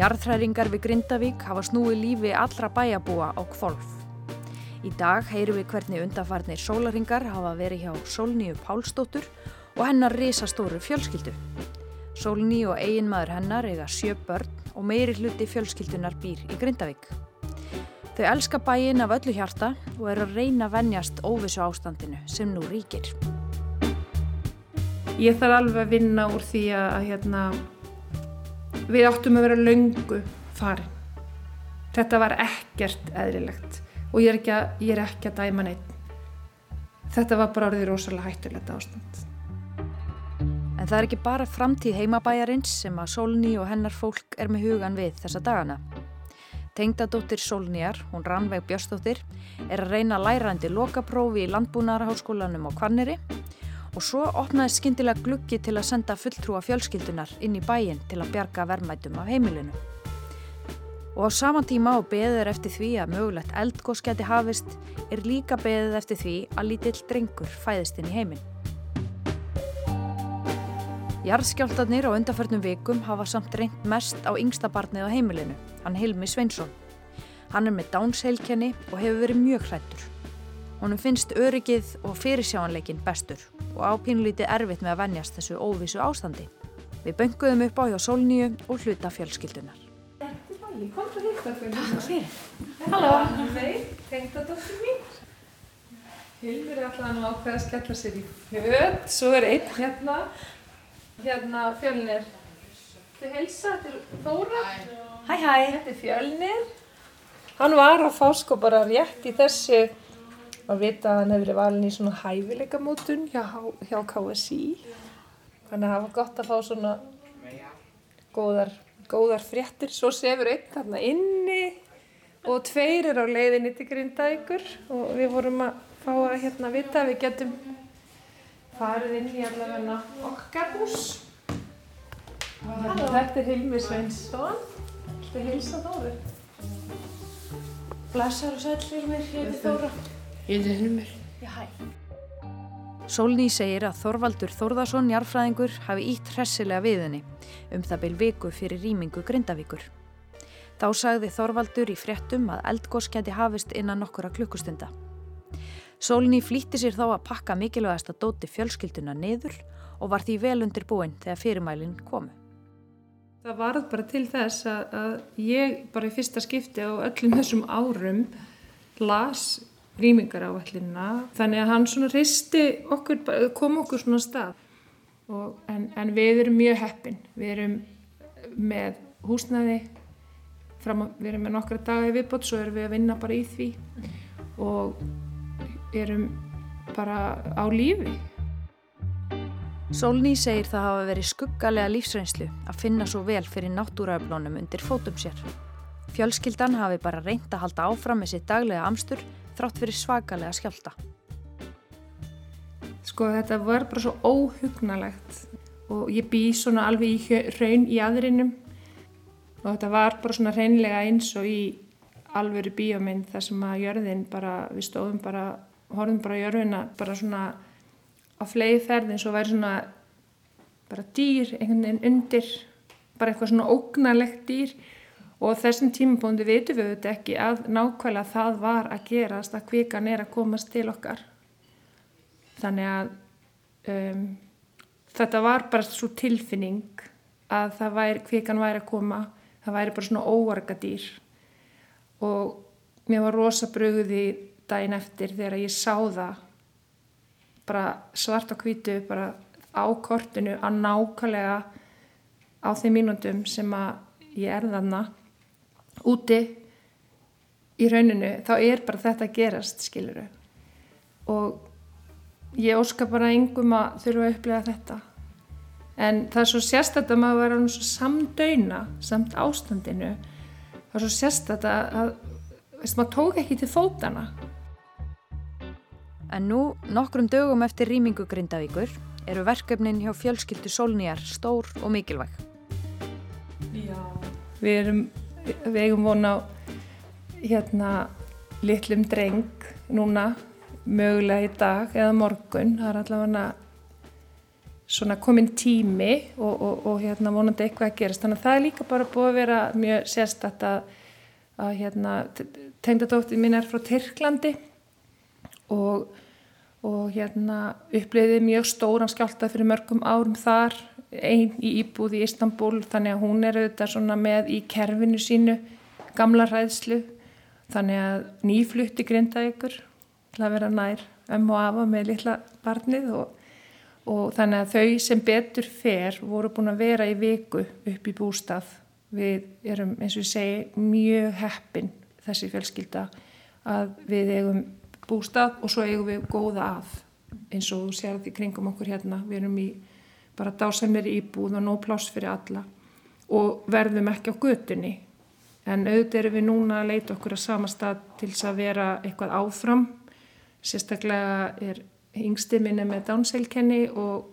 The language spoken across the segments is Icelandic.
Jarðhræringar við Grindavík hafa snúið lífi allra bæjabúa á kvolf. Í dag heyru við hvernig undafarnir sólaringar hafa verið hjá Sólníu Pálsdóttur og hennar risastóru fjölskyldu. Sólní og eigin maður hennar eiga sjö börn og meiri hluti fjölskyldunar býr í Grindavík. Þau elska bæin af öllu hjarta og eru að reyna að vennjast óvissu ástandinu sem nú ríkir. Ég þarf alveg að vinna úr því að hérna, við áttum að vera laungu farin. Þetta var ekkert eðrilegt og ég er ekki að, er ekki að dæma neitt. Þetta var bara orðið rosalega hættulegt ástand. En það er ekki bara framtíð heimabæjarins sem að Solni og hennar fólk er með hugan við þessa dagana. Tengdadóttir Solnýjar, hún Rannveig Björnsdóttir, er að reyna lærandi lokaprófi í landbúnaðarháskólanum á Kvarneri og svo opnaði skindilega gluggi til að senda fulltrúa fjölskyldunar inn í bæin til að bjarga vermætum af heimilinu. Og á saman tíma og beður eftir því að mögulegt eldgóðskjæti hafist er líka beðið eftir því að lítill drengur fæðist inn í heiminn. Jarðskjáltarnir á undarförnum vikum hafa samt reynd mest á yngsta barnið á heimilinu, hann Hilmi Sveinsson. Hann er með dánsheilkenni og hefur verið mjög hrættur. Honum finnst öryggið og fyrirsjáanleikin bestur og ápínlítið erfitt með að vennjast þessu óvísu ástandi. Við bönguðum upp á hjá Solníu og hluta fjölskyldunar. Kom þú hitt að fyrir. Takk fyrir. Halló. Nei, tengda dóttir mín. Hilmur er alltaf að ákveða að skella sér í född. Svo er einn hérna hérna fjölnir. Þið heilsa, þetta er Þóra. Hæ hæ. Þetta er fjölnir. Hann var að fá sko bara rétt í þessu að vita að hann hefur verið valin í svona hæfileikamótun hjá, hjá KSI. Þannig að það var gott að fá svona góðar, góðar fréttir. Svo sefur einn þarna inni og tveir er á leiðinni til Grindavíkur og við vorum að fá að hérna vita að við getum farið inn í allavegna okkar hús. Þetta er Hilmi Sveinsson. Þetta er hilsa Þóru. Blessar og sæl Hilmir, ég heiti Þóra. Ég heiti Hilmir. Já, hæ. Sólný segir að Þorvaldur Þórðarsson jarfræðingur hafi ítt hressilega við henni um það beil viku fyrir rýmingu Grindavíkur. Þá sagði Þorvaldur í fréttum að eldgóðskjæti hafist innan nokkura klukkustunda. Sólný flýtti sér þá að pakka mikilvægast að dóti fjölskylduna niður og var því vel undir búin þegar fyrirmælinn komu. Það varð bara til þess að, að ég bara í fyrsta skipti á öllum þessum árum las rýmingar á allinna þannig að hann svona risti okkur, kom okkur svona stað og, en, en við erum mjög heppin, við erum með húsnaði, fram, við erum með nokkra daga viðbót, svo erum við að vinna bara í því og erum bara á lífi. Sólný segir það hafa verið skuggalega lífsreynslu að finna svo vel fyrir náttúraöflónum undir fótum sér. Fjölskyldan hafi bara reynd að halda áfram með sitt daglega amstur þrátt fyrir svakalega skjálta. Sko þetta var bara svo óhugnalegt og ég bý svona alveg í raun í aðrinum og þetta var bara svona reynlega eins og í alvöru bíómynd þar sem að jörðin bara, við stóðum bara horfum bara í örfina bara svona á fleið ferð eins og væri svona bara dýr, einhvern veginn undir bara eitthvað svona ógnalegt dýr og þessum tímabóndi veitum við þetta ekki að nákvæmlega það var að gerast að kvikan er að komast til okkar. Þannig að um, þetta var bara svo tilfinning að það væri, kvikan væri að koma það væri bara svona óvarga dýr og mér var rosa bröguði daginn eftir þegar ég sá það bara svart og hvítu bara á kortinu að nákvæmlega á þeim mínundum sem að ég er þarna úti í rauninu þá er bara þetta að gerast skiluru og ég óska bara engum að þurfa að upplega þetta. En það er svo sérstætt að maður vera samdöyna samt ástandinu það er svo sérstætt að, að veist, maður tók ekki til fótana En nú, nokkrum dögum eftir rýmingu Grindavíkur, eru verkefnin hjá fjölskyldu Solnýjar stór og mikilvæg. Já, við erum, við eigum vona á hérna litlum dreng núna, mögulega í dag eða morgun. Það er allavega svona komin tími og, og, og hérna vonandi eitthvað að gerast. Þannig að það er líka bara búið að vera mjög sérstætt að, að hérna tengdadóttið mín er frá Tyrklandi og, og hérna uppliðið mjög stóran skjáltað fyrir mörgum árum þar, einn í Íbúð í Istanbul, þannig að hún er auðvitað svona með í kerfinu sínu, gamla ræðslu, þannig að nýflutti grinda ykkur til að vera nær um og afa með litla barnið og og þannig að þau sem betur fer voru búin að vera í viku upp í bústað. Við erum eins og ég segi mjög heppin þessi fjölskylda að við eigum bústað og svo eigum við góða að eins og þú sér því kringum okkur hérna. Við erum í bara dásamir íbúð og nóg pláss fyrir alla og verðum ekki á götunni. En auðvitað erum við núna að leita okkur að sama stað til þess að vera eitthvað áfram. Sérstaklega er yngsti minni með dánseilkenni og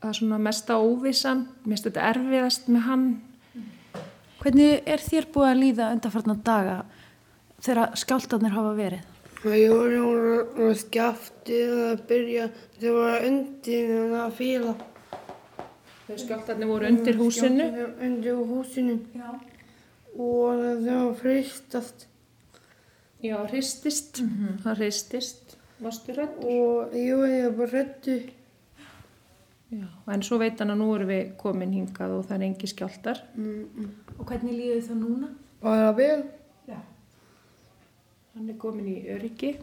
það er svona mesta óvissan finnst þetta erfiðast með hann Hvernig er þér búið að líða undanfarnar daga þegar skjáltarnir hafa verið? Það voru skjafti að byrja þegar voru undir að fíla Þegar skjáltarnir voru undir húsinu undir húsinu Já. og það var fristast Já, hristist mm -hmm. það hristist Varstu rættur? Og jú, ég var bara rættu. Já, en svo veit hann að nú erum við komin hingað og það er engi skjáltar. Mm, mm. Og hvernig líður það núna? Bara vel. Hann er komin í öryggi.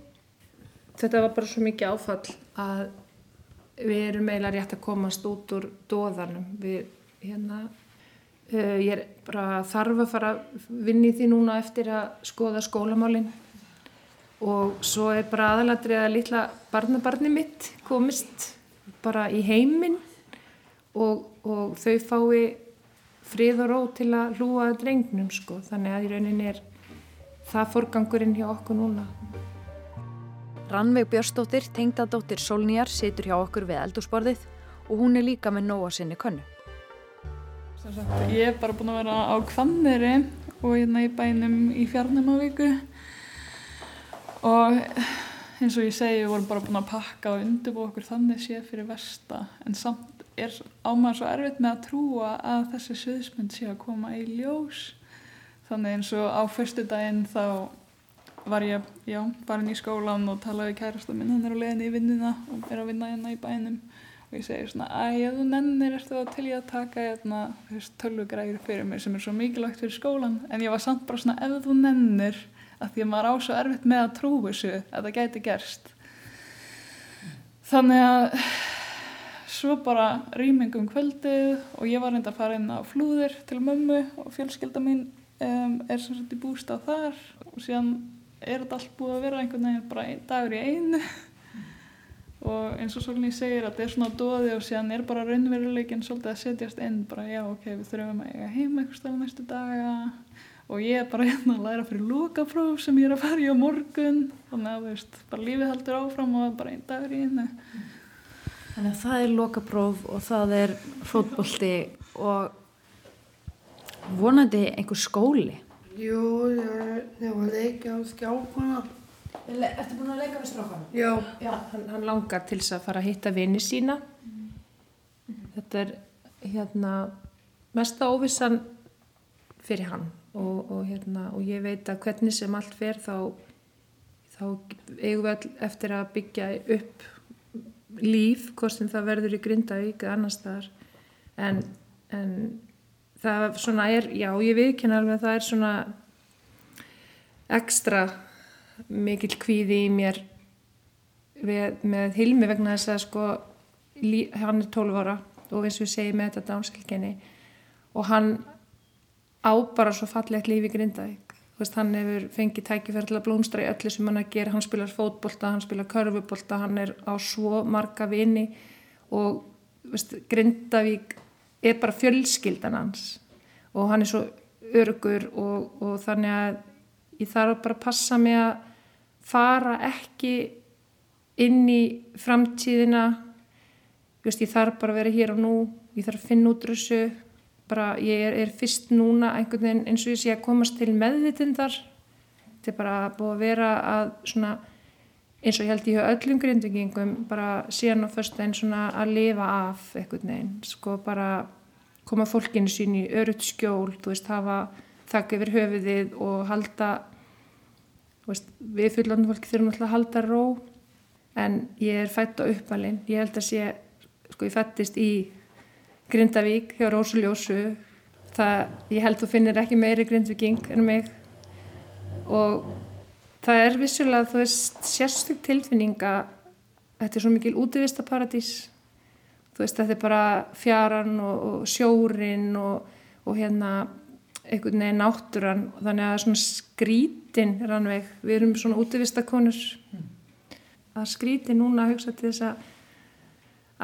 Þetta var bara svo mikið áfall að við erum eiginlega rétt að komast út úr dóðanum. Við, hérna, uh, ég er bara þarf að fara vinni því núna eftir að skoða skólamálinn og svo er bara aðalatrið að litla barnabarni mitt komist bara í heiminn og, og þau fái frið og ró til að hlúa drengnum sko þannig að í rauninni er það forgangurinn hjá okkur núna. Rannveig Björnsdóttir, tengdadóttir Solnýjar situr hjá okkur við eldursporðið og hún er líka með nóa sinni könnu. Sagt, Ég er bara búin að vera á kvanneri og hérna í bænum í fjarnumavíku og eins og ég segi við vorum bara búin að pakka og undirbú okkur þannig sé fyrir versta. En samt er ámaður svo erfitt með að trúa að þessi söðsmynd sé að koma í ljós þannig eins og á fyrstu daginn þá var ég, já, farin í skólan og talaði kærasta minn, hann er á leðinni í vinnina og er að vinna hérna í bænum. Og ég segi svona, æg, ef þú nennir ertu þá til ég að taka hérna tölvugræður fyrir mig sem er svo mikilvægt fyrir skólan en ég var samt bara svona, ef þú nennir að því að maður á svo erfitt með að trú þessu að það gæti gerst. Þannig að svo bara rýmingum kvöldið og ég var reynda að fara inn á flúðir til mömmu og fjölskylda mín um, er sem sagt í bústað þar og síðan er þetta allt búið að vera einhvern veginn bara ein, dagur í einu. Og eins og svolítið ég segir að þetta er svona dóði og síðan er bara raunveruleikin svolítið að setjast inn bara já ok við þurfum að eiga heima eitthvað stafn næstu daga. Og ég er bara hérna að læra fyrir lúkapróf sem ég er að fara í á morgun. Þannig að þú veist, bara lífið heldur áfram og bara einn dagur í henni Þannig að það er lúkapróf og það er fótbolti og vonandi einhver skóli. Jú, ég var að leika á skjákona. Ertu búin að leika við strákana? Já, Já. Hann, hann langar til þess að fara að hitta vini sína. Mm. Þetta er hérna mesta óvissan fyrir hann. Og, og, hérna, og ég veit að hvernig sem allt fer þá, þá eigum við all eftir að byggja upp líf, hvort sem það verður í Grindavík eða annar staðar. En, en það svona er, já ég viðkynna alveg að það er svona ekstra mikil kvíði í mér við, með Hilmi vegna þess að sko lí, hann er 12 ára og eins og við segjum með þetta dánselginni og hann á bara svo fallegt lífi Grindavík. Veist, hann hefur fengið tækifæri til að blómstra í öllu sem hann að gera, hann spilar fótbolta, hann spilar körfubólta, hann er á svo marga vini og veist, Grindavík er bara fjölskyldan hans. Og hann er svo örgur og, og þannig að ég þarf bara að passa mig að fara ekki inn í framtíðina, veist, ég þarf bara að vera hér og nú, ég þarf að finna út þessu. Bara ég er, er fyrst núna eins og ég sé að komast til meðvitundar þetta er bara búið að vera að svona eins og ég held ég hafa öllum grindvikingum bara síðan á först einn svona að lifa af einhvern veginn, sko bara koma fólkinu sín í örutt skjól, þú veist, hafa þakka yfir höfuðið og halda veist, við fullandu fólki þurfum alltaf að halda ró en ég er fætt á uppalinn. Ég held að sé, sko ég fættist í Grindavík hjá Rósuljósu það, ég held þú finnir ekki meiri Grindviking en mig. Og það er vissulega þú veist sérstök tilfinninga þetta er svo mikil útivistaparadís þú veist þetta er bara fjaran og, og sjórin og, og hérna einhvern veginn náttúran. Þannig að svona skrítin rannveg, við erum svona útvistakonur mm. að skrítin núna að hugsa til þess að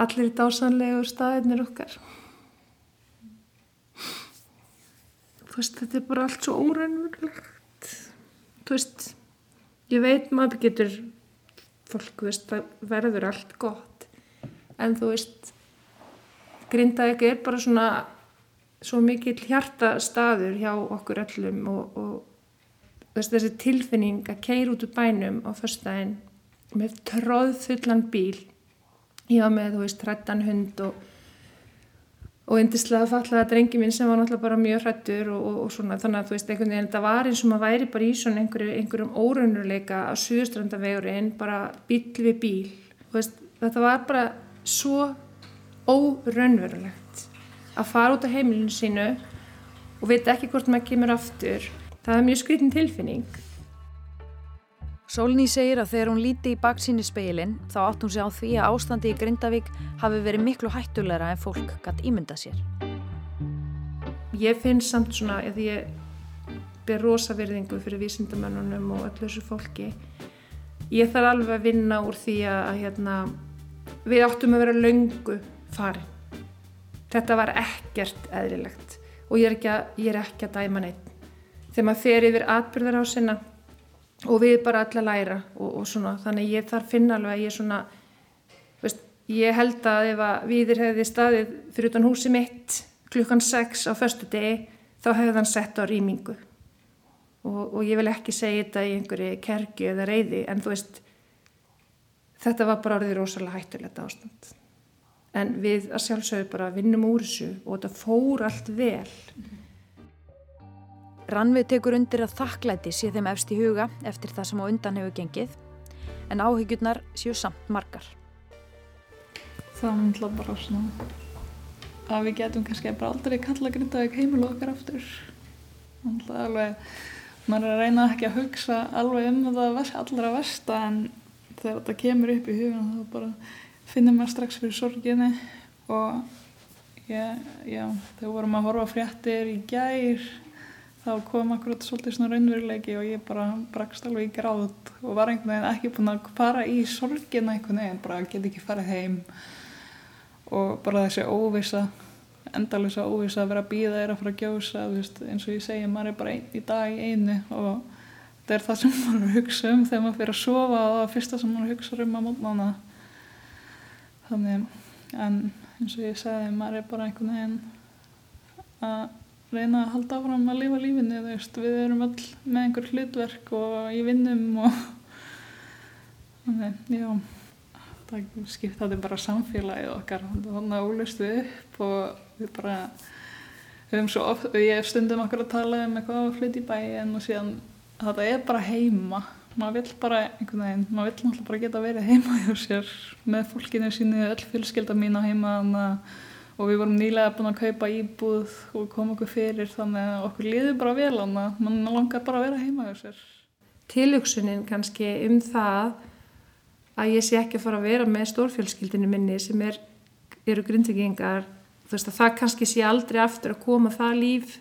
allir í dásanlegur staðinir okkar. Þú veist þetta er bara allt svo órænverlegt þú veist ég veit maður getur fólk veist það verður allt gott. En þú veist grindaði ekki er bara svona svo mikill hjarta staður hjá okkur öllum og, og þessi tilfinning að keira út úr bænum á förstæðin með tróðfullan bíl. Var með, þú veist, hrættan hund og og endislega fallaða drengi minn sem var náttúrulega bara mjög hrættur og, og, og svona þannig að þú veist einhvern veginn þetta var eins og maður væri bara í svona einhverju, einhverjum óraunuleika á suðustrandavegurinn bara bíl við bíl veist, þetta var bara svo óraunverulegt að fara út á heimilinu sínu og vita ekki hvort maður kemur aftur. Það er mjög skritin tilfinning. Sólný segir að þegar hún líti í baksíni speilin þá átt hún sig á því að ástandi í Grindavík hafi verið miklu hættulegra en fólk gætt ímynda sér. Ég finn samt svona, eða ég ber rosa verðingu fyrir vísindamennunum og öllu þessu fólki. Ég þarf alveg að vinna úr því að, að hérna, við áttum að vera laungu farin þetta var ekkert eðlilegt og ég er ekki að, er ekki að dæma neitt þegar maður fer yfir atbyrðar á sinna og við bara allar læra og, og svona þannig ég þarf finna alveg að ég svona veist, ég held að ef að viðir hefði staðið fyrir utan húsi mitt klukkan 6 á förstu degi þá hefði hann sett á rýmingu. Og, og ég vil ekki segja þetta í einhverju kergi eða reyði en þú veist þetta var bara orðið rosalega hættulegt ástand. En við að sjálfsögðu bara vinnum úr þessu og þetta fór allt vel. Rannvið tekur undir að þakklæti sé þeim efst í huga eftir það sem á undan hefur gengið en áhyggjurnar séu samt margar. Það myndla bara svona að við getum kannski bara aldrei kalla Grindavík heimil okkar aftur. Það er alveg, maður er að reyna ekki að hugsa alveg um það allra versta en þegar þetta kemur upp í hugan þá bara finnum maður strax fyrir sorginni og ég, já, þegar vorum að horfa fréttir í gær þá kom akkurat svolítið svona raunveruleiki og ég bara brakst alveg í gráð og var einhvern veginn ekki búin að fara í sorgina einhvern veginn, bara get ekki farið heim. Og bara þessi óvisa endalisa óvisa að vera að býða er að fara að gjósa veist, eins og ég segi, maður er bara ein, í dag einu og þetta er það sem maður að hugsa um þegar maður fyrir að sofa og það er fyrsta sem maður hugsa um að mótnána þannig en eins og ég segði maður er bara einhvern veginn að reyna að halda áfram að lifa lífinu veist, við erum öll með einhver hlutverk og í vinnum og þannig já. Það skiptaði bara samfélagið okkar. Þannig að ólustu upp og við bara við hefum svo oft, ég hef stundum okkur að tala um eitthvað að flytja í bæin og síðan þetta er bara heima. Maður vill bara einhvern veginn, maður vill náttúrulega bara geta verið heima hjá sér með fólkinu sínu, öll fjölskylda mín á heima og við vorum nýlega búin að kaupa íbúð og koma okkur fyrir þannig að okkur liður bara vel á það, mann langar bara að vera heima hjá sér. Tilugsunin kannski um það að ég sé ekki að fara að vera með stórfjölskyldinu minni sem er, eru grindvikingar, þú veist að það kannski sé aldrei aftur að koma það líf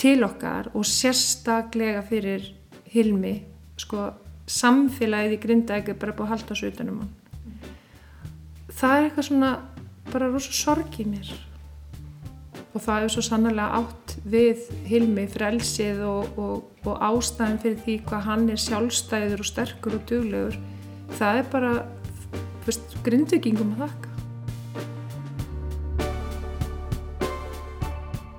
til okkar og sérstaklega fyrir Hilmi sko samfélagið í Grindavík er bara búið að halda svo utanum hann það er eitthvað svona bara rosa sorg í mér og það er svo sannlega átt við Hilmi frelsið og, og, og ástæðin fyrir því hvað hann er sjálfstæður og sterkur og duglegur það er bara grindvikingum að þakka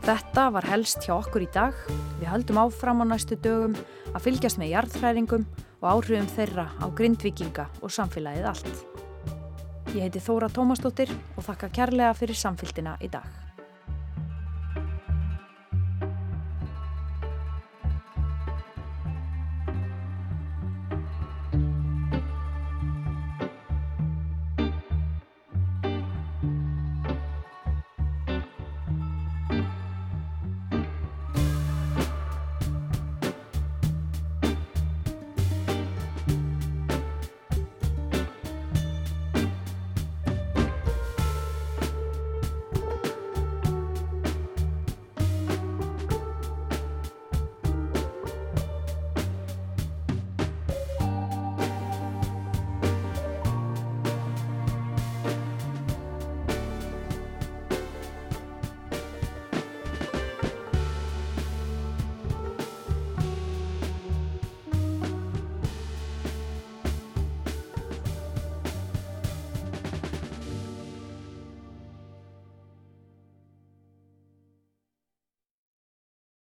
Þetta var helst hjá okkur í dag. Við höldum áfram á næstu dögum að fylgjast með jarðhræringum og áhrifum þeirra á grindvikinga og samfélagið allt. Ég heiti Þóra Tómasdóttir og þakka kærlega fyrir samfélgina í dag.